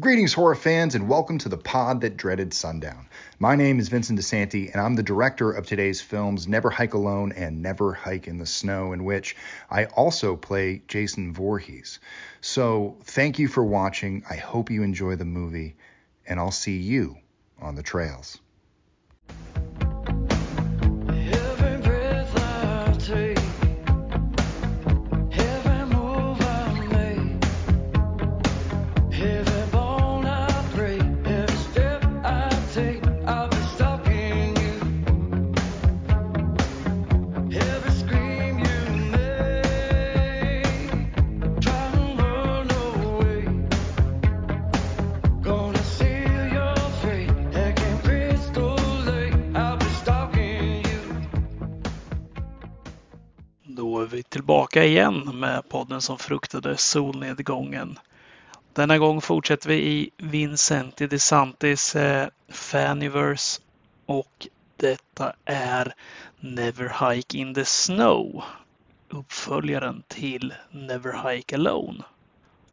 Greetings, horror fans, and welcome to the pod that dreaded sundown. My name is Vincent DeSanti, and I'm the director of today's films Never Hike Alone and Never Hike in the Snow, in which I also play Jason Voorhees. So, thank you for watching. I hope you enjoy the movie, and I'll see you on the trails. Tillbaka igen med podden som fruktade solnedgången. Denna gång fortsätter vi i Vincenti DeSantis eh, Faniverse och detta är Never Hike in the Snow. Uppföljaren till Never Hike Alone.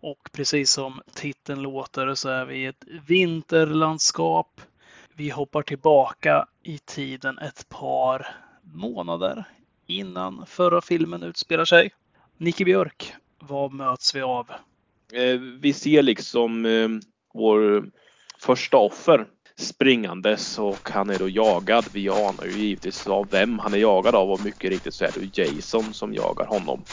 Och precis som titeln låter så är vi i ett vinterlandskap. Vi hoppar tillbaka i tiden ett par månader innan förra filmen utspelar sig. Nicke Björk, vad möts vi av? Eh, vi ser liksom eh, vår första offer springandes och han är då jagad. Vi anar ju givetvis av vem han är jagad av och mycket riktigt så är det Jason som jagar honom.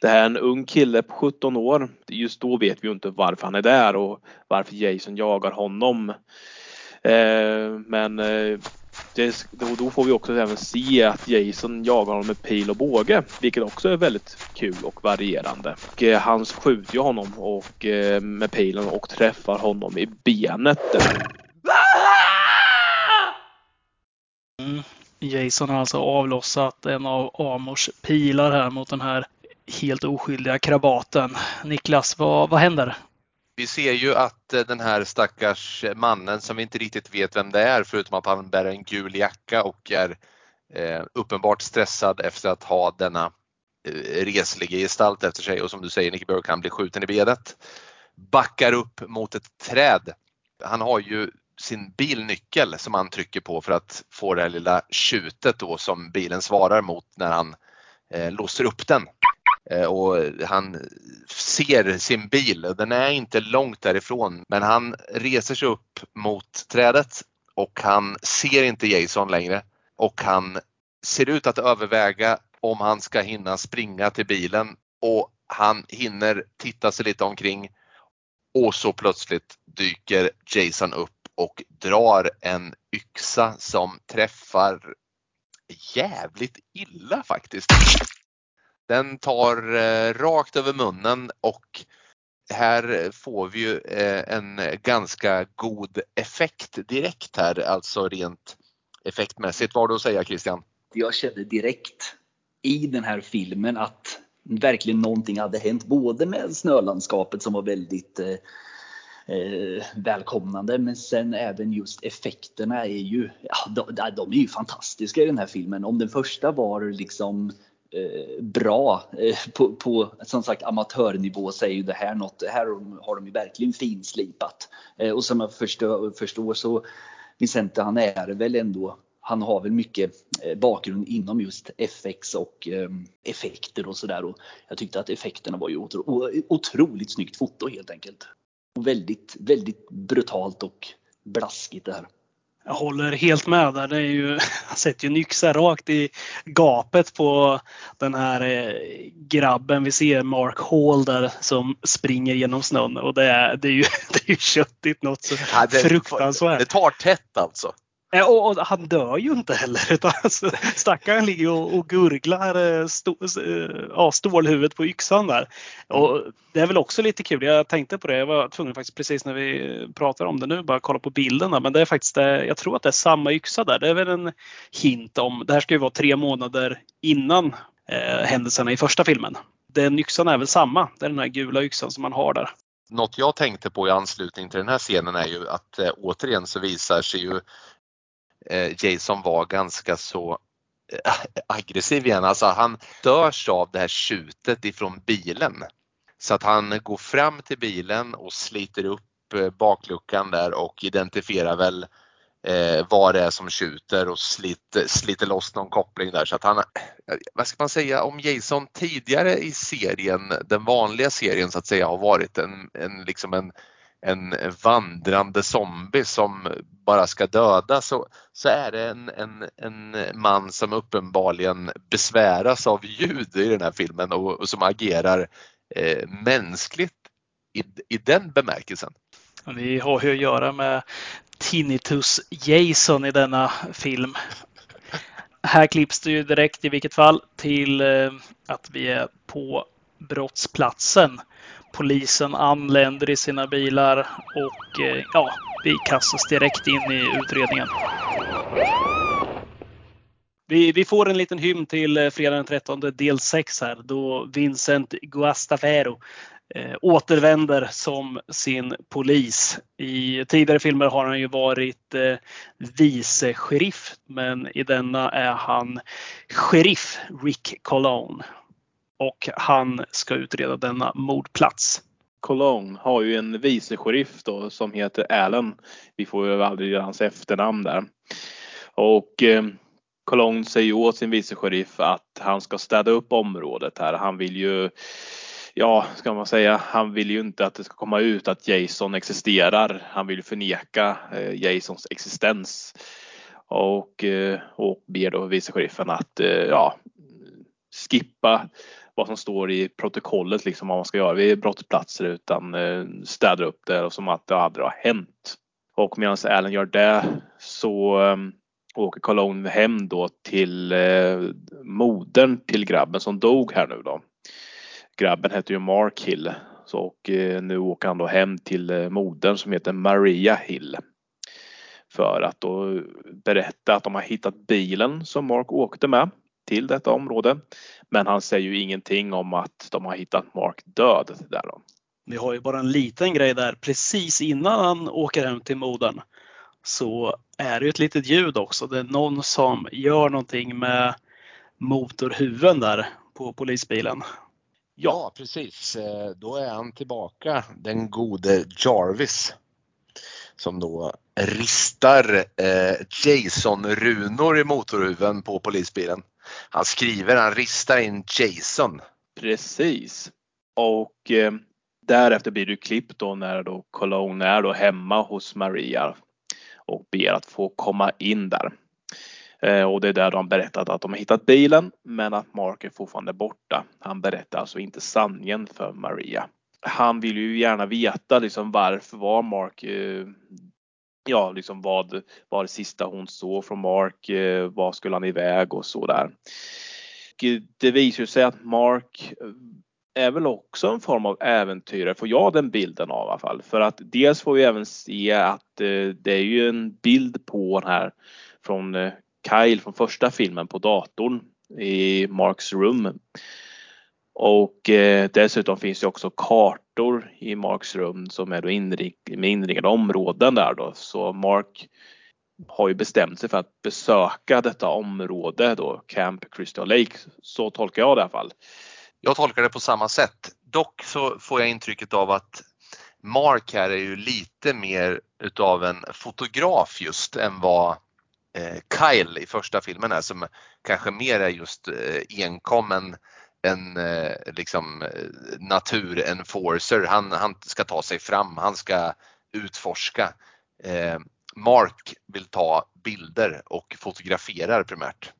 Det här är en ung kille på 17 år. Just då vet vi ju inte varför han är där och varför Jason jagar honom. Eh, men eh, det, då, får vi också även se att Jason jagar honom med pil och båge, vilket också är väldigt kul och varierande. Och, eh, han skjuter ju honom och, eh, med pilen och träffar honom i benet. Där. Mm. Jason har alltså avlossat en av Amors pilar här mot den här helt oskyldiga krabaten. Niklas, vad, vad händer? Vi ser ju att eh, den här stackars mannen som vi inte riktigt vet vem det är förutom att han bär en gul jacka och är eh, uppenbart stressad efter att ha denna eh, resliga gestalt efter sig och som du säger Nicky Burke, han blir skjuten i benet. Backar upp mot ett träd. Han har ju sin bilnyckel som han trycker på för att få det här lilla tjutet då som bilen svarar mot när han eh, låser upp den. Eh, och han ser sin bil. Den är inte långt därifrån men han reser sig upp mot trädet och han ser inte Jason längre och han ser ut att överväga om han ska hinna springa till bilen och han hinner titta sig lite omkring och så plötsligt dyker Jason upp och drar en yxa som träffar jävligt illa faktiskt. Den tar eh, rakt över munnen och här får vi ju eh, en ganska god effekt direkt här, alltså rent effektmässigt. Vad har du att säga Christian? jag kände direkt i den här filmen att verkligen någonting hade hänt. Både med snölandskapet som var väldigt eh, eh, välkomnande men sen även just effekterna är ju, ja, de, de är ju fantastiska i den här filmen. Om den första var liksom eh, Eh, bra eh, på, på som sagt amatörnivå så är ju det här något, det här har de ju verkligen finslipat. Eh, och som jag förstår, förstår så Vicente han är väl ändå han har väl mycket bakgrund inom just FX och effekter och sådär. Jag tyckte att effekterna var ju otro, otroligt snyggt foto helt enkelt. Och väldigt, väldigt brutalt och blaskigt det här. Jag håller helt med där. Det är ju, han sätter ju en yxa rakt i gapet på den här eh, grabben. Vi ser Mark Hall där som springer genom snön och det är, det är, ju, det är ju köttigt något så Ja, det- fruktansvärt. Det tar tätt alltså. Eh, och, och han dör ju inte heller. Utan alltså, stackaren ligger och, och gurglar eh, stå, ja, eh, stålhuvudet på yxan där. Och det är väl också lite kul. Jag tänkte på det. Jag var tvungen faktiskt precis när vi pratar om det nu bara kolla på bilderna. Men det är faktiskt, det, jag tror att det är samma yxa där. Det är väl en hint om, det här ska ju vara tre månader innan eh, händelserna i första filmen. Den yxan är väl samma. Det är den här gula yxan som man har där. Något jag tänkte på i anslutning till den här scenen är ju att eh, återigen så visar sig ju Eh, Jason var ganska så eh, aggressiv igen. Alltså han störs av det här tjutet ifrån bilen. Så att han går fram till bilen och sliter upp eh, bakluckan där och identifierar väl eh, vad det är som tjuter och sliter, sliter loss någon koppling där. Så att han, vad ska man säga om Jason tidigare i serien, den vanliga serien så att säga, har varit en, en, liksom en, en vandrande zombie som bara ska döda så, så är det en, en, en man som uppenbarligen besväras av ljud i den här filmen och, och som agerar eh, mänskligt i, i den bemärkelsen. Vi har ju att göra med Tinnitus Jason i denna film. Här klipps det ju direkt i vilket fall till eh, att vi är på brottsplatsen. Polisen anländer i sina bilar och eh, ja, vi kastas direkt in i utredningen. Vi, vi får en liten hymn till eh, fredag den 13 del 6 här då Vincent Guastafero eh, återvänder som sin polis. I tidigare filmer har han ju varit eh, vice sheriff men i denna är han sheriff Rick Cologne. Och han ska utreda denna mordplats. Cologne har ju en vice sheriff då som heter Allen. Vi får ju aldrig göra hans efternamn där. Och eh, Cologne säger åt sin vice sheriff att han ska städa upp området här. Han vill ju ja, ska man säga, han vill ju inte att det ska komma ut att Jason existerar. Han vill förneka eh, Jasons existens. Och, eh, och ber då vice sheriffen att eh, ja, skippa vad som står i protokollet liksom vad man ska göra vid brottsplatser utan eh, städar städa upp det som att det aldrig har hänt. Och medan Allen gör det så ehm, åker Cologne hem då till eh, modern till grabben som dog här nu då. Grabben heter ju Mark Hill så, och eh, nu åker han då hem till eh, modern som heter Maria Hill. För att då berätta att de har hittat bilen som Mark åkte med till detta område. Men han säger ju ingenting om att de har hittat Mark död där då. Vi har ju bara en liten grej där. Precis innan han åker hem till modern så är det ju ett litet ljud också. Det är någon som gör någonting med motorhuven där på polisbilen. Ja, precis. Eh, Då är han tillbaka, den gode Jarvis. Som då ristar eh, Jason-runor i motorhuven på polisbilen. Han skriver, han ristar in Jason. Precis. Och eh, därefter blir det klipp då när då Cologne är då hemma hos Maria och ber att få komma in där. Eh, och det är där de berättat att de har hittat bilen men att Mark är fortfarande borta. Han berättar alltså inte sanningen för Maria. Han vill ju gärna veta liksom varför var Mark eh, Ja, liksom vad var det sista hon såg från Mark? Eh, vad skulle han iväg och så där. Och eh, Det visar sig att Mark eh, är väl också en form av äventyrare, får jag den bilden av i alla fall. För att dels får vi även se att eh, det är ju en bild på den här från eh, Kyle från första filmen på datorn i Marks rum. Och eh, dessutom finns det också kartor i Marks rum som är då inrik med inringade områden där då. Så Mark har ju bestämt sig för att besöka detta område då, Camp Crystal Lake. Så tolkar jag det i alla fall. Jag tolkar det på samma sätt. Dock så får jag intrycket av att Mark här är ju lite mer utav en fotograf just än vad eh, Kyle i första filmen är som kanske mer är just eh, en, en eh, liksom eh, naturenforcer. Han, han ska ta sig fram, han ska utforska. Eh, Mark vill ta bilder och fotograferar primärt.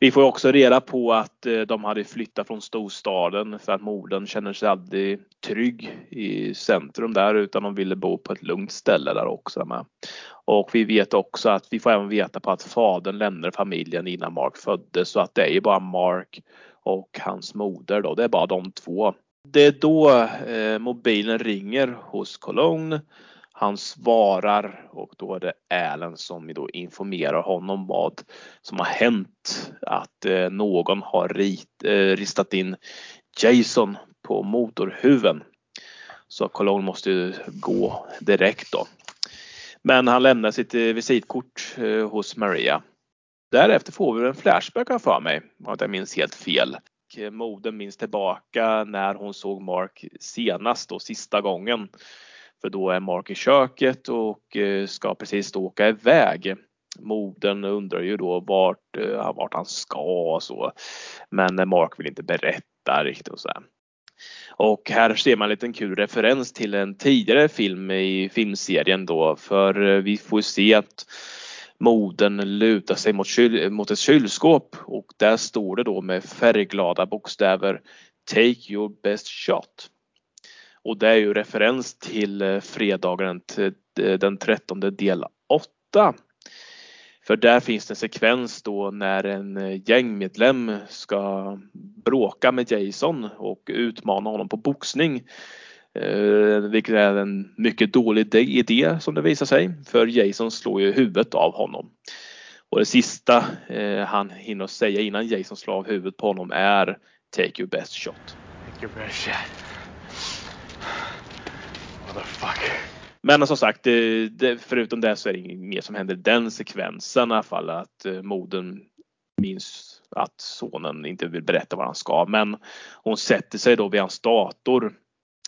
Vi får också reda på att eh, de hade flyttat från storstaden för att modern känner sig aldrig trygg i centrum där utan de ville bo på ett lugnt ställe där också. Med. Och vi vet också att vi får även veta på att fadern lämnade familjen innan Mark föddes så att det är ju bara Mark och hans moder då. Det är bara de två. Det är då eh, mobilen ringer hos Cologne. Han svarar och då är det Allen som då informerar honom vad som har hänt. Att eh, någon har rit, eh, ristat in Jason på motorhuven. Så Cologne måste ju gå direkt då. Men han lämnar sitt eh, visitkort eh, hos Maria. Därefter får vi en flashback har jag för mig, om jag minns helt fel. Eh, Moden minns tillbaka när hon såg Mark senast och sista gången. För då är Mark i köket och eh, ska precis åka iväg. Moden undrar ju då vart, eh, vart han ska och så. Men Mark vill inte berätta riktigt och så här. Och här ser man en liten kul referens till en tidigare film i filmserien då för vi får se att moden lutar sig mot, kyl, mot ett kylskåp och där står det då med färgglada bokstäver Take your best shot. Och det är ju referens till eh, fredagen den 13 eh, del 8. För där finns det en sekvens då när en eh, gängmedlem ska bråka med Jason och utmana honom på boxning. Eh, vilket är en mycket dålig idé som det visar sig. För Jason slår ju huvudet av honom. Och det sista eh, han hinner säga innan Jason slår av huvudet på honom är Take your best shot. Take your best shot. Motherfucker. Men som sagt, det, det, förutom det så är det inget mer som händer i den sekvensen i alla fall. Att eh, modern minns att sonen inte vill berätta vad han ska. Men hon sätter sig då vid hans dator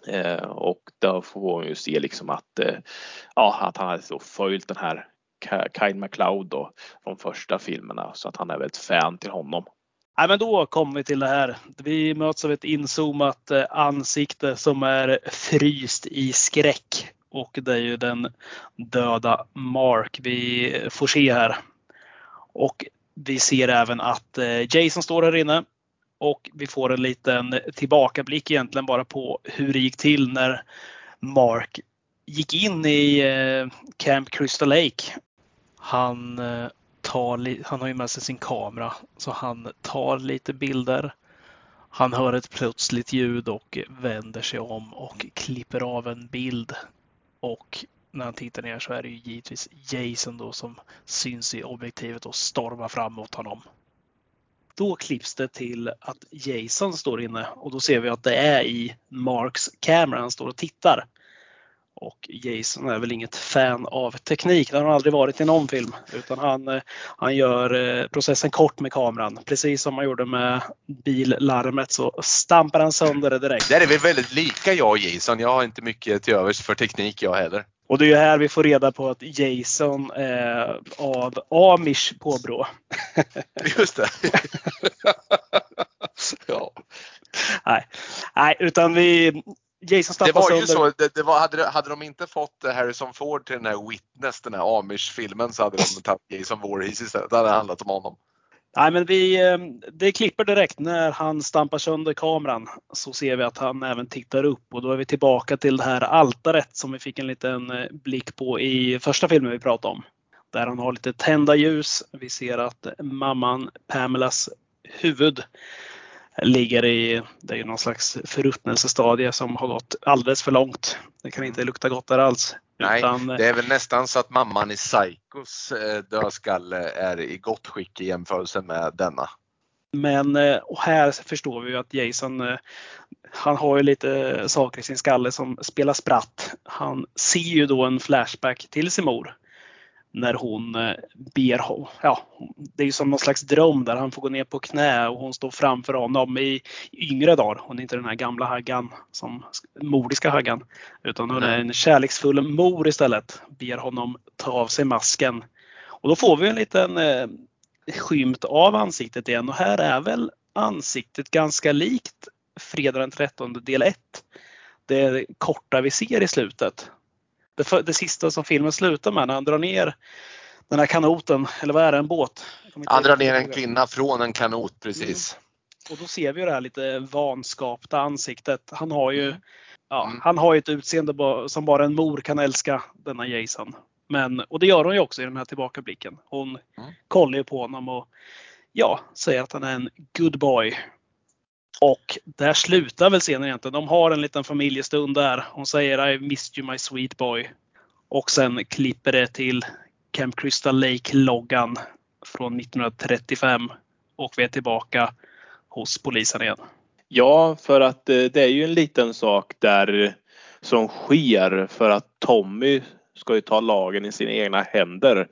Eh, och då får man ju se liksom att, eh, ja, att han har följt den här Kyle MacLeod då, från första filmerna så att han är väl ett fan till honom. Nej, men då kommer vi till det här. Vi möts av ett inzoomat eh, ansikte som är fryst i skräck. Och det är ju den döda Mark vi eh, får se här. Och vi ser även att Jason står här inne. Och vi får en liten tillbakablick egentligen bara på hur det gick till när Mark gick in i eh, Camp Crystal Lake. Han, eh, tar, han har ju med sig sin kamera så han tar lite bilder. Han hör ett plötsligt ljud och vänder sig om och klipper av en bild och när han tittar ner så är det ju givetvis Jason då som syns i objektivet och stormar fram mot honom. Då klipps det till att Jason står inne och då ser vi att det är i Marks kamera han står och tittar. Och Jason är väl inget fan av teknik. Det har han aldrig varit i någon film. Utan han, eh, han gör eh, processen kort med kameran. Precis som han gjorde med billarmet så stampar han sönder det direkt. Där är vi väldigt lika jag och Jason. Jag har inte mycket till övers för teknik jag heller. Och det är ju här vi får reda på att Jason är av amish påbrå. Just det. ja. Nej. Nej, utan vi, Jason det var ju sönder. så, det, det var, hade, hade de inte fått Harrison Ford till den här Witness, den här Amish-filmen så hade de tagit Jason Voorhees istället. Det hade handlat om honom. Nej, men vi, eh, det klipper direkt när han stampar sönder kameran så ser vi att han även tittar upp och då är vi tillbaka till det här altaret som vi fick en liten eh, blick på i första filmen vi pratade om. Där han har lite tända ljus. Vi ser att mamman Pamelas huvud ligger i, det är någon slags förruttnelsestadie som har gått alldeles för långt. Det kan inte lukta gott där alls. Nej, Utan, det är väl nästan så att mamman i Psychos eh, dödskalle är i gott skick i jämförelse med denna. Men eh, och här förstår vi ju att Jason, eh, han har ju lite saker i sin skalle som spelar spratt. Han ser ju då en flashback till sin mor när hon eh, ber honom. Ja, det är ju som någon slags dröm där han får gå ner på knä och hon står framför honom i yngre dagar. Hon är inte den här gamla haggan, som mordiska haggan. Utan hon är en kärleksfull mor istället. Ber honom ta av sig masken. Och då får vi en liten eh, skymt av ansiktet igen och här är väl ansiktet ganska likt fredag den 13 del 1. Det korta vi ser i slutet det, för, det sista som filmen slutar med när han drar ner den här kanoten, eller vad är det, en båt? Han drar ner en kvinna från en kanot precis. Mm. Och då ser vi det här lite vanskapta ansiktet. Han har ju, ja, Mm. han har ett utseende som bara en mor kan älska, denna Jason. Men, och det gör hon ju också i den här tillbakablicken. Hon Mm. kollar ju på honom och ja, säger att han är en good boy. Och där slutar väl scenen egentligen. De har en liten familjestund där. Hon säger I missed you my sweet boy. Och sen klipper det till Camp Crystal Lake-loggan från 1935. Och vi är tillbaka hos polisen igen. Ja, för att eh, det är ju en liten sak där som sker för att Tommy ska ju ta lagen i sina egna händer.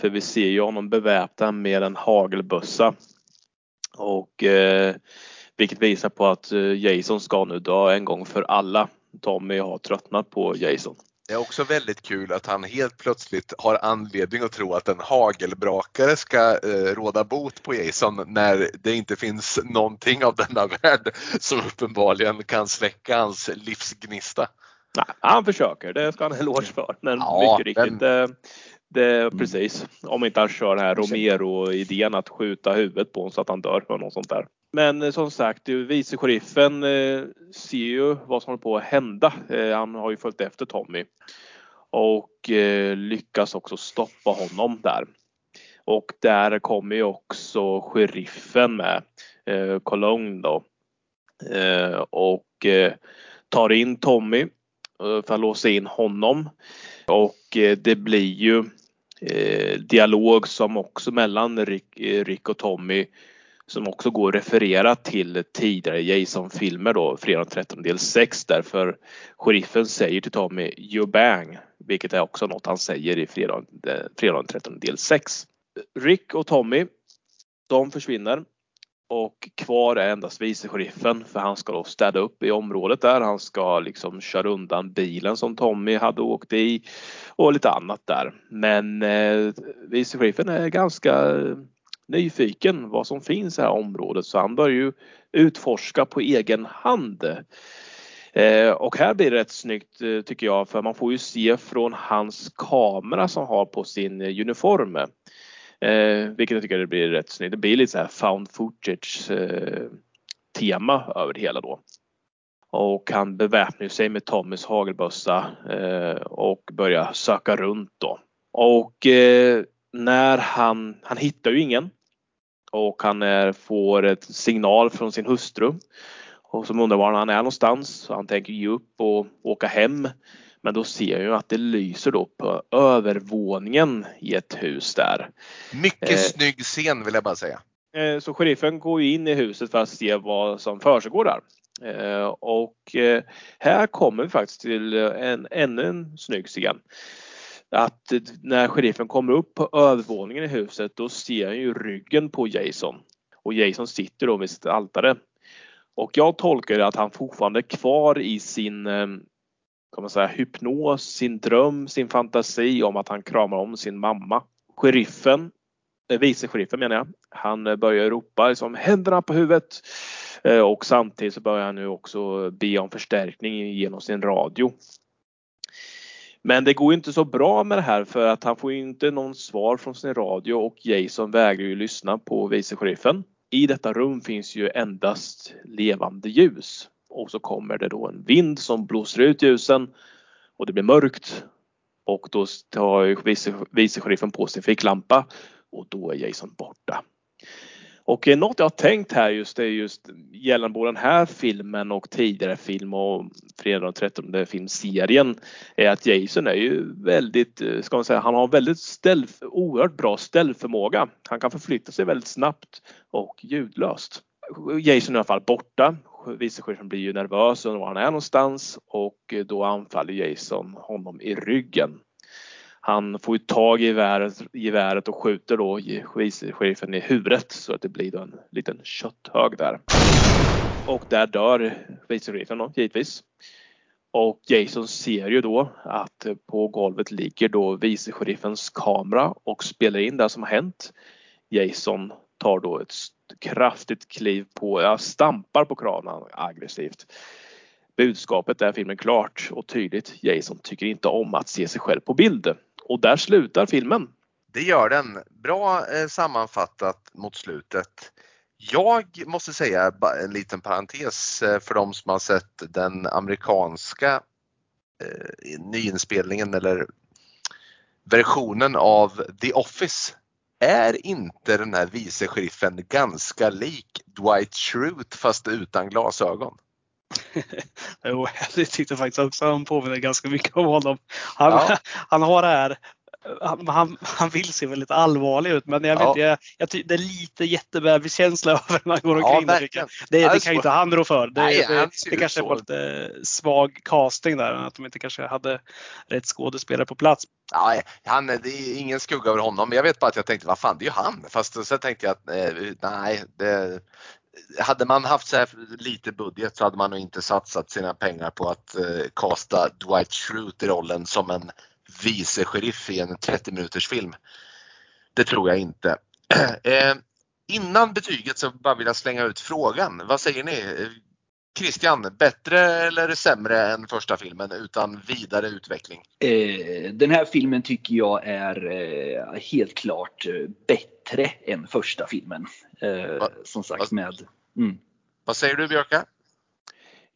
För vi ser ju honom beväpnad med en hagelbössa. Och eh, vilket visar på att eh, Jason ska nu dö en gång för alla. Tommy har tröttnat på Jason. Det är också väldigt kul att han helt plötsligt har anledning att tro att en hagelbrakare ska eh, råda bot på Jason när det inte finns någonting av denna värld som uppenbarligen kan släcka hans livsgnista. Nej, han försöker, det ska han ha eloge för. Men Ja, mycket riktigt, det, det, precis. Om inte han kör den här. Romero-idén att skjuta huvudet på honom så att han dör eller något sånt där. Men eh, som sagt, eh, vice sheriffen eh, ser ju vad som håller på att hända. Han har ju följt efter Tommy. Och lyckas också stoppa honom där. Och där kommer ju också sheriffen med, Cologne då. Och tar in Tommy för att låsa in honom. Och det blir ju dialog som också mellan Rick och Tommy som också går att referera till tidigare Jason-filmer då, Fredag den 13 del 6 därför sheriffen säger till Tommy You bang, vilket är också något han säger i Fredag, eh, Fredag den 13 del 6. Rick och Tommy, de försvinner och kvar är endast vice sheriffen för han ska då städa upp i området där. Han ska liksom köra undan bilen som Tommy hade åkt i och lite annat där. Men eh, vice sheriffen är ganska nyfiken vad som finns i det här området så han börjar ju utforska på egen hand. Eh, och här blir det rätt snyggt eh, tycker jag för man får ju se från hans kamera som har på sin uniform. Eh, vilket jag tycker det blir rätt snyggt. Det blir lite så här found footage eh, tema över det hela då. Och han beväpnar sig med Tommys hagelbössa eh, och börjar söka runt då. Och eh, när han, han hittar ju ingen. Och han är, får ett signal från sin hustru. Och som undrar var han är någonstans. Så han tänker ge upp och åka hem. Men då ser jag ju att det lyser då på övervåningen i ett hus där. Mycket Eh. snygg scen vill jag bara säga. Eh, Så sheriffen går ju in i huset för att se vad som försiggår där. Eh, Och eh, här kommer vi faktiskt till en, ännu en snygg scen. Att när sheriffen kommer upp på övervåningen i huset då ser han ju ryggen på Jason. Och Jason sitter då vid sitt altare. Och jag tolkar det att han fortfarande är kvar i sin ehm, kan man säga, hypnos, sin dröm, sin fantasi om att han kramar om sin mamma. Sheriffen eh, vice sheriffen menar jag. Han eh, börjar ropa liksom händerna på huvudet. Eh, och samtidigt så börjar han nu också be om förstärkning genom sin radio. Men det går ju inte så bra med det här för att han får ju inte någon svar från sin radio och Jason vägrar ju lyssna på vice sheriffen. I detta rum finns ju endast levande ljus. Och så kommer det då en vind som blåser ut ljusen och det blir mörkt. Och då tar vice, vice sheriffen på sin ficklampa och då är Jason borta. Och eh, något jag har tänkt här just är just gällande både den här filmen och tidigare film och Fredag den 13 filmserien är att Jason är ju väldigt, eh, ska man säga, han har väldigt ställ, oerhört bra ställförmåga. Han kan förflytta sig väldigt snabbt och ljudlöst. Jason är i alla fall borta. Vice blir ju nervös och undrar var han är någonstans och då anfaller Jason honom i ryggen. Han får ju tag i geväret, geväret och skjuter då vice sheriffen i huvudet så att det blir då en liten kötthög där. Och där dör vice sheriffen då, givetvis. Och Jason ser ju då att på golvet ligger då vice sheriffens kamera och spelar in det som har hänt. Jason tar då ett kraftigt kliv på, ja, stampar på kranen aggressivt. Budskapet är filmen klart och tydligt. Jason tycker inte om att se sig själv på bild. Och där slutar filmen. Det gör den. Bra eh, sammanfattat mot slutet. Jag måste säga en liten parentes eh, för de som har sett den amerikanska eh, nyinspelningen eller versionen av The Office. Är inte den här vice sheriffen ganska lik Dwight Schrute fast utan glasögon? Jo, jag tyckte faktiskt också han påminner ganska mycket om honom. Han, Ja. han har det här han, han, han vill se väldigt allvarlig ut men jag vet Ja. inte, jag, jag tycker det är lite jättebebiskänsla över när han går Ja, omkring. jag. det, Ja, det så- kan ju inte han rå för. Det, Nej, det, det kanske var lite svag casting där, att de inte kanske hade rätt skådespelare på plats. Ja, han, det är ingen skugga över honom. Jag vet bara att jag tänkte, vad fan, det är ju han. Fast sen tänkte jag att eh, nej, det, hade man haft så här lite budget så hade man nog inte satsat sina pengar på att eh, kasta Dwight Schrute i rollen som en vice sheriff i en 30 minuters film. Det tror jag inte. Eh, innan betyget så bara vill jag slänga ut frågan. Vad säger ni? Christian, bättre eller sämre än första filmen utan vidare utveckling? Eh, den här filmen tycker jag är eh, helt klart eh, bättre än första filmen. Eh, Va- som sagt va- med mm. Vad säger du Björka?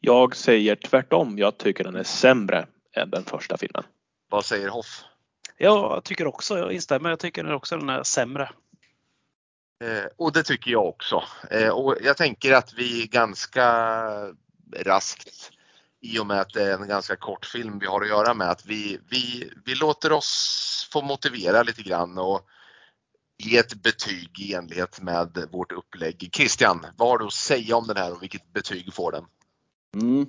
Jag säger tvärtom. Jag tycker den är sämre än den första filmen. Vad säger Hoff? Ja, jag tycker också, jag instämmer, jag tycker också den är sämre. Eh, och det tycker jag också. Eh, och jag tänker att vi ganska raskt i och med att det är en ganska kort film vi har att göra med att vi, vi, vi låter oss få motivera lite grann och ge ett betyg i enlighet med vårt upplägg. Christian, vad har du att säga om den här och vilket betyg får den? Mm.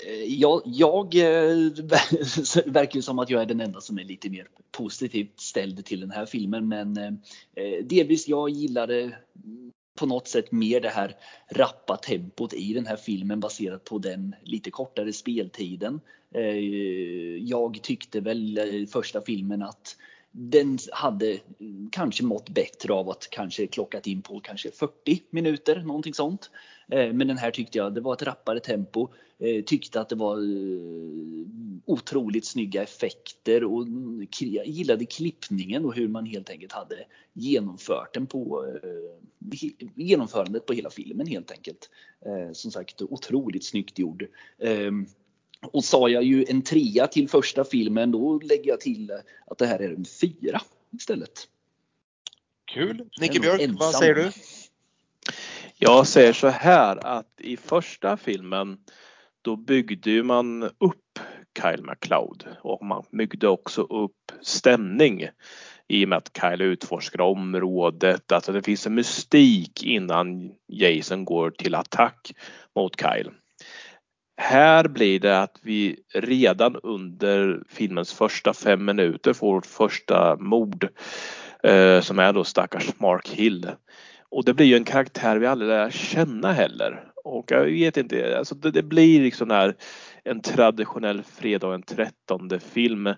Eh, jag, jag eh, verkar ju som att jag är den enda som är lite mer positivt ställd till den här filmen men eh, delvis jag gillade på något sätt mer det här rappa tempot i den här filmen baserat på den lite kortare speltiden. Jag tyckte väl i första filmen att den hade kanske mått bättre av att kanske klockat in på kanske 40 minuter, någonting sånt. Eh, Men den här tyckte jag, det var ett rappare tempo. Eh, Tyckte att det var eh, otroligt snygga effekter och jag gillade klippningen och hur man helt enkelt hade genomfört den på genomförandet på hela filmen helt enkelt. Som sagt otroligt snyggt gjord. Ehm, Och sa jag ju en trea till första filmen, då lägger jag till att det här är en fyra istället. Kul! Nicke Björk, vad säger du? Jag säger så här att i första filmen då byggde man upp Kyle MacLeod och man byggde också upp stämning i och med att Kyle utforskar området. Alltså det finns en mystik innan Jason går till attack mot Kyle. Här blir det att vi redan under filmens första fem minuter får vårt första mord eh, som är då stackars Mark Hill. Och det blir ju en karaktär vi aldrig lär känna heller. Och jag vet inte, alltså det, det blir liksom här en traditionell fredag den 13 film.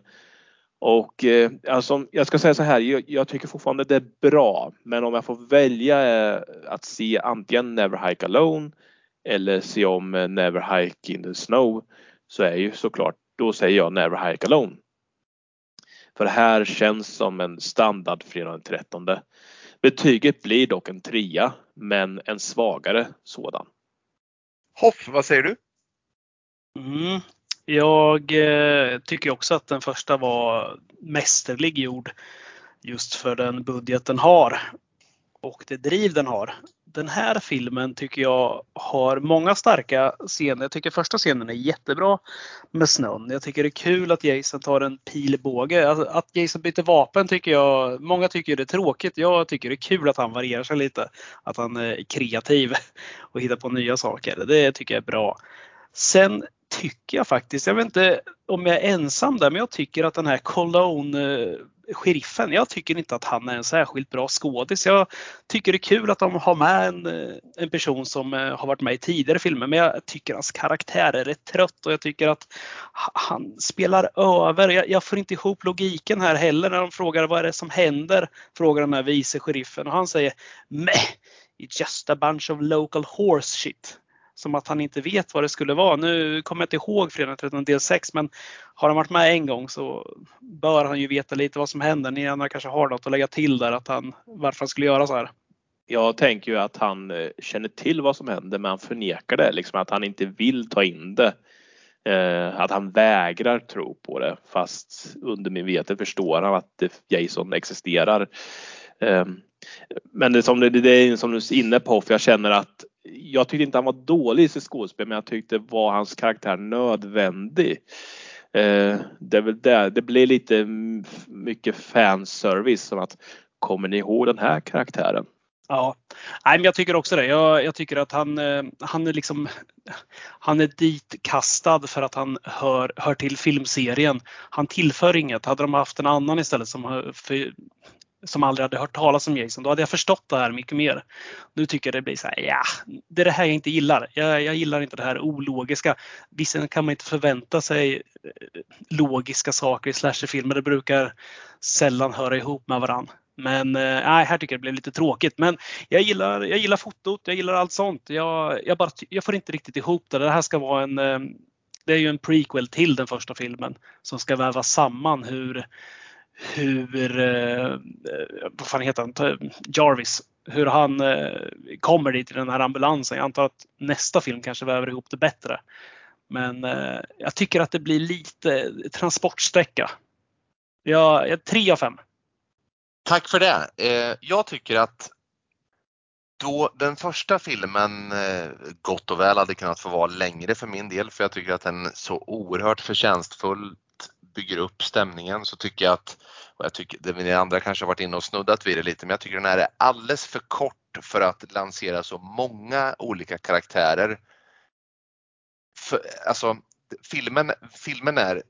Och eh, alltså, jag ska säga så här, jag, jag tycker fortfarande det är bra. Men om jag får välja eh, att se antingen Never Hike Alone eller se om eh, Never Hike in the Snow så är ju såklart, då säger jag Never Hike Alone. För det här känns som en standard fredag den 13. Betyget blir dock en trea, men en svagare sådan. Hoff, vad säger du? Mm. Jag eh, tycker också att den första var mästerlig gjord just för den budget den har och det driv den har. Den här filmen tycker jag har många starka scener. Jag tycker första scenen är jättebra med snön. Jag tycker det är kul att Jason tar en pilbåge. Alltså, Att Jason byter vapen tycker jag, många tycker det är tråkigt. Jag tycker det är kul att han varierar sig lite. Att han är kreativ och hittar på nya saker. Det tycker jag är bra. Sen tycker jag faktiskt, jag vet inte om jag är ensam där, men jag tycker att den här Cologne sheriffen, jag tycker inte att han är en särskilt bra skådis. Jag tycker det är kul att de har med en, en person som eh, har varit med i tidigare filmer, men jag tycker hans karaktär är rätt trött och jag tycker att han spelar över. Jag, jag får inte ihop logiken här heller när de frågar vad är det som händer? Frågar den här vice sheriffen och han säger Meh, it's just a bunch of local horse shit. Som att han inte vet vad det skulle vara. Nu kommer jag inte ihåg fredag 13 del 6 men har han varit med en gång så bör han ju veta lite vad som händer. Ni andra kanske har något att lägga till där att han, varför han skulle göra så här. Jag tänker ju att han eh, känner till vad som händer men han förnekar det. Liksom att han inte vill ta in det. Eh, att han vägrar tro på det fast undermedvetet förstår han att Jason existerar. Eh, men det, är som, det, det är som du är inne på, för jag känner att jag tyckte inte han var dålig i sitt skådespel men jag tyckte var hans karaktär nödvändig. Eh, det, det, det blir lite mycket fanservice som att kommer ni ihåg den här karaktären? Ja, Nej, men jag tycker också det. Jag, jag tycker att han, eh, han är liksom han är ditkastad för att han hör, hör till filmserien. Han tillför inget. Hade de haft en annan istället som för, som aldrig hade hört talas om Jason, då hade jag förstått det här mycket mer. Nu tycker jag det blir så här, ja, det är det här jag inte gillar. Jag, jag gillar inte det här ologiska. Visserligen kan man inte förvänta sig eh, logiska saker i slasherfilmer. Det brukar sällan höra ihop med varandra. Men eh, nej, här tycker jag det blev lite tråkigt. Men jag gillar, jag gillar fotot, jag gillar allt sånt. Jag, jag, bara, jag får inte riktigt ihop det. Det här ska vara en eh, det är ju en prequel till den första filmen som ska väva samman hur hur, eh, vad fan heter han, Jarvis, hur han eh, kommer dit i den här ambulansen. Jag antar att nästa film kanske väver ihop det bättre. Men eh, jag tycker att det blir lite transportsträcka. Ja, jag, tre av fem. Tack för det. Eh, jag tycker att då den första filmen eh, gott och väl hade kunnat få vara längre för min del för jag tycker att den så oerhört förtjänstfullt bygger upp stämningen så tycker jag att, och jag tycker, det andra kanske har varit inne och snuddat vid det lite, men jag tycker den här är alldeles för kort för att lansera så många olika karaktärer. För, alltså, filmen, filmen är eh,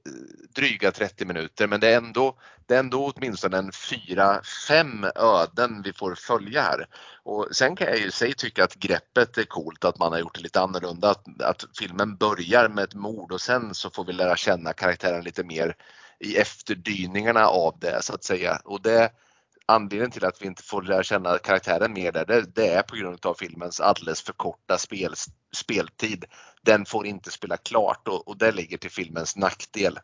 dryga 30 minuter men det är ändå, det är ändå åtminstone en fyra, fem öden vi får följa här. Och sen kan jag ju sig tycka att greppet är coolt, att man har gjort det lite annorlunda. Att, att filmen börjar med ett mord och sen så får vi lära känna karaktären lite mer i efterdyningarna av det så att säga. Och det, anledningen till att vi inte får lära känna karaktären mer där, det, det är på grund av filmens alldeles för korta spel, speltid. Den får inte spela klart och, och det ligger till filmens nackdel.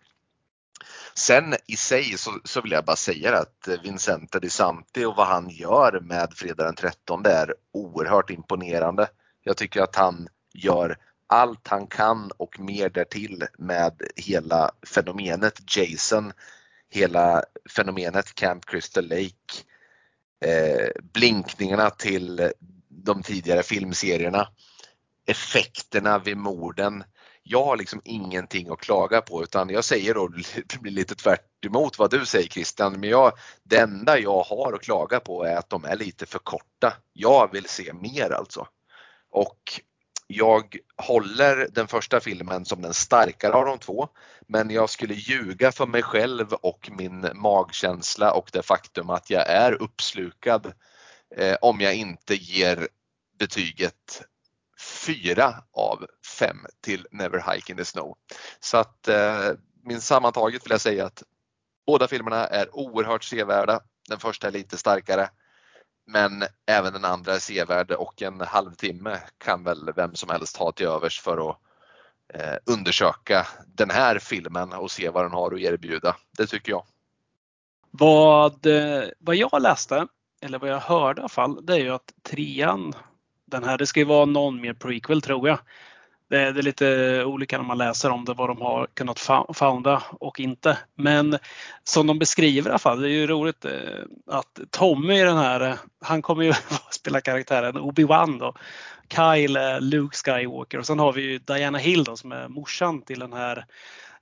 Sen i sig så, så vill jag bara säga att Vincente Di Santi och vad han gör med Fredag den 13 är oerhört imponerande. Jag tycker att han gör allt han kan och mer därtill med hela fenomenet Jason hela fenomenet Camp Crystal Lake, eh, blinkningarna till de tidigare filmserierna, effekterna vid morden. Jag har liksom ingenting att klaga på utan jag säger då, det blir lite tvärt vad du säger Christian, men jag, det enda jag har att klaga på är att de är lite för korta. Jag vill se mer alltså. Och jag håller den första filmen som den starkare av de två, men jag skulle ljuga för mig själv och min magkänsla och det faktum att jag är uppslukad eh, om jag inte ger betyget 4 av 5 till Never Hike in the Snow. Så att eh, min sammantaget vill jag säga att båda filmerna är oerhört sevärda. Den första är lite starkare. Men även den andra är sevärd och en halvtimme kan väl vem som helst ha till övers för att eh, undersöka den här filmen och se vad den har att erbjuda. Det tycker jag. Vad, eh, vad jag läste, eller vad jag hörde i alla fall, det är ju att trean, den här, det ska ju vara någon mer prequel tror jag. Det är, det är lite olika när man läser om det, vad de har kunnat founda och inte. Men som de beskriver i alla fall, det är ju roligt eh, att Tommy i den här, eh, han kommer ju spela karaktären Obi-Wan då. Kyle, är Luke Skywalker och sen har vi ju Diana Hill då, som är morsan till den här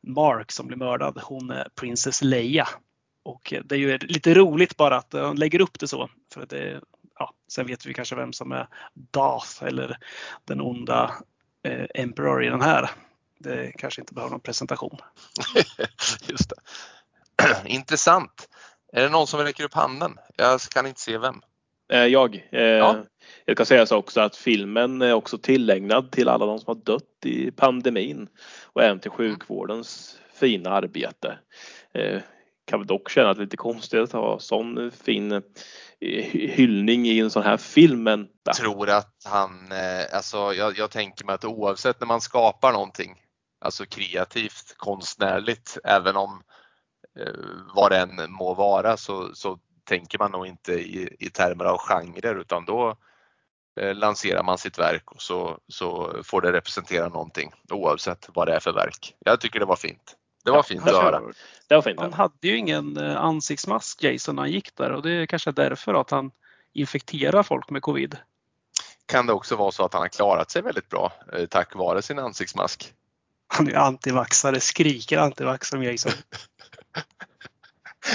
Mark som blir mördad. Hon är Princess Leia. Och det är ju lite roligt bara att de lägger upp det så. För att det, ja, sen vet vi kanske vem som är Darth eller den onda Emperor i den här. Det kanske inte behöver någon presentation. Just det. Intressant. Är det någon som räcker upp handen? Jag kan inte se vem. Eh, jag. Eh, Ja. Jag kan säga så också att filmen är också tillägnad till alla de som har dött i pandemin och även till sjukvårdens fina arbete. Kan väl dock känna att det är lite konstigt att ha sån fin eh, hyllning i en sån här film men Jag tror att han, eh, alltså jag, jag tänker mig att oavsett när man skapar någonting, alltså kreativt, konstnärligt, även om eh, vad det än må vara så, så tänker man nog inte i, i termer av genrer utan då eh, lanserar man sitt verk och så, så får det representera någonting oavsett vad det är för verk. Jag tycker det var fint. Det var fint att höra. det var fint. Han hade ju ingen eh, ansiktsmask Jason när han gick där och det är kanske därför att han infekterar folk med covid. Kan det också vara så att han har klarat sig väldigt bra eh, tack vare sin ansiktsmask? Han är antivaxare, skriker antivax som Jason.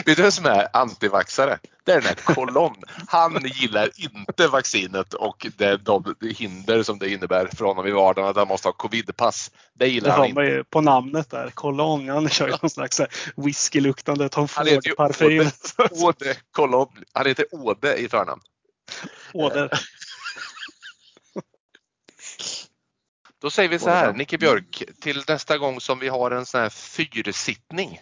Vet du vem som är antivaxare? Det är den här Kolonn. Han gillar inte vaccinet och det, de hinder som det innebär för honom i vardagen att han måste ha covidpass. Det Det gillar han har inte. ju på namnet där. Cologne. Han kör ju någon slags här whiskyluktande Tom Han Ford-parfym. Åde Kolonn. Han heter Åde i förnamn. Åder. Då säger vi så här, Nicke Björk, till nästa gång som vi har en sån här fyrsittning.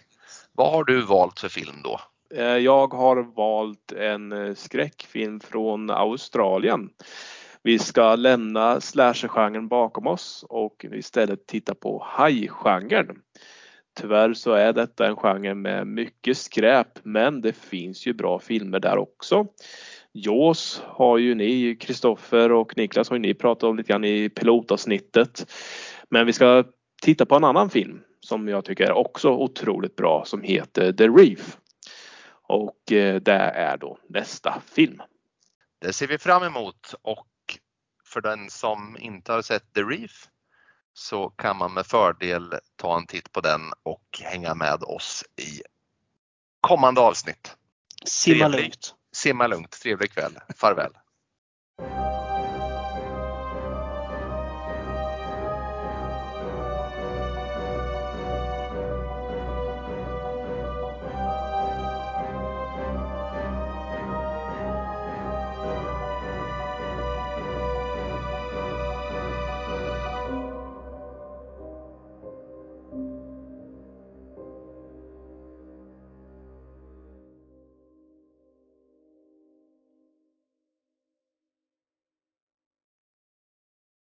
Vad har du valt för film då? Eh, jag har valt en eh, skräckfilm från Australien. Vi ska lämna slasher-genren bakom oss och istället titta på hajgenren. Tyvärr så är detta en genre med mycket skräp men det finns ju bra filmer där också. Jaws har ju ni, Kristoffer och Niklas har ju ni pratat om lite grann i pilotavsnittet. Men vi ska titta på en annan film som jag tycker är också otroligt bra som heter The Reef. Och eh, det är då nästa film. Det ser vi fram emot och för den som inte har sett The Reef så kan man med fördel ta en titt på den och hänga med oss i kommande avsnitt. Simma Trevlig. lugnt. Simma lugnt, trevlig kväll, farväl.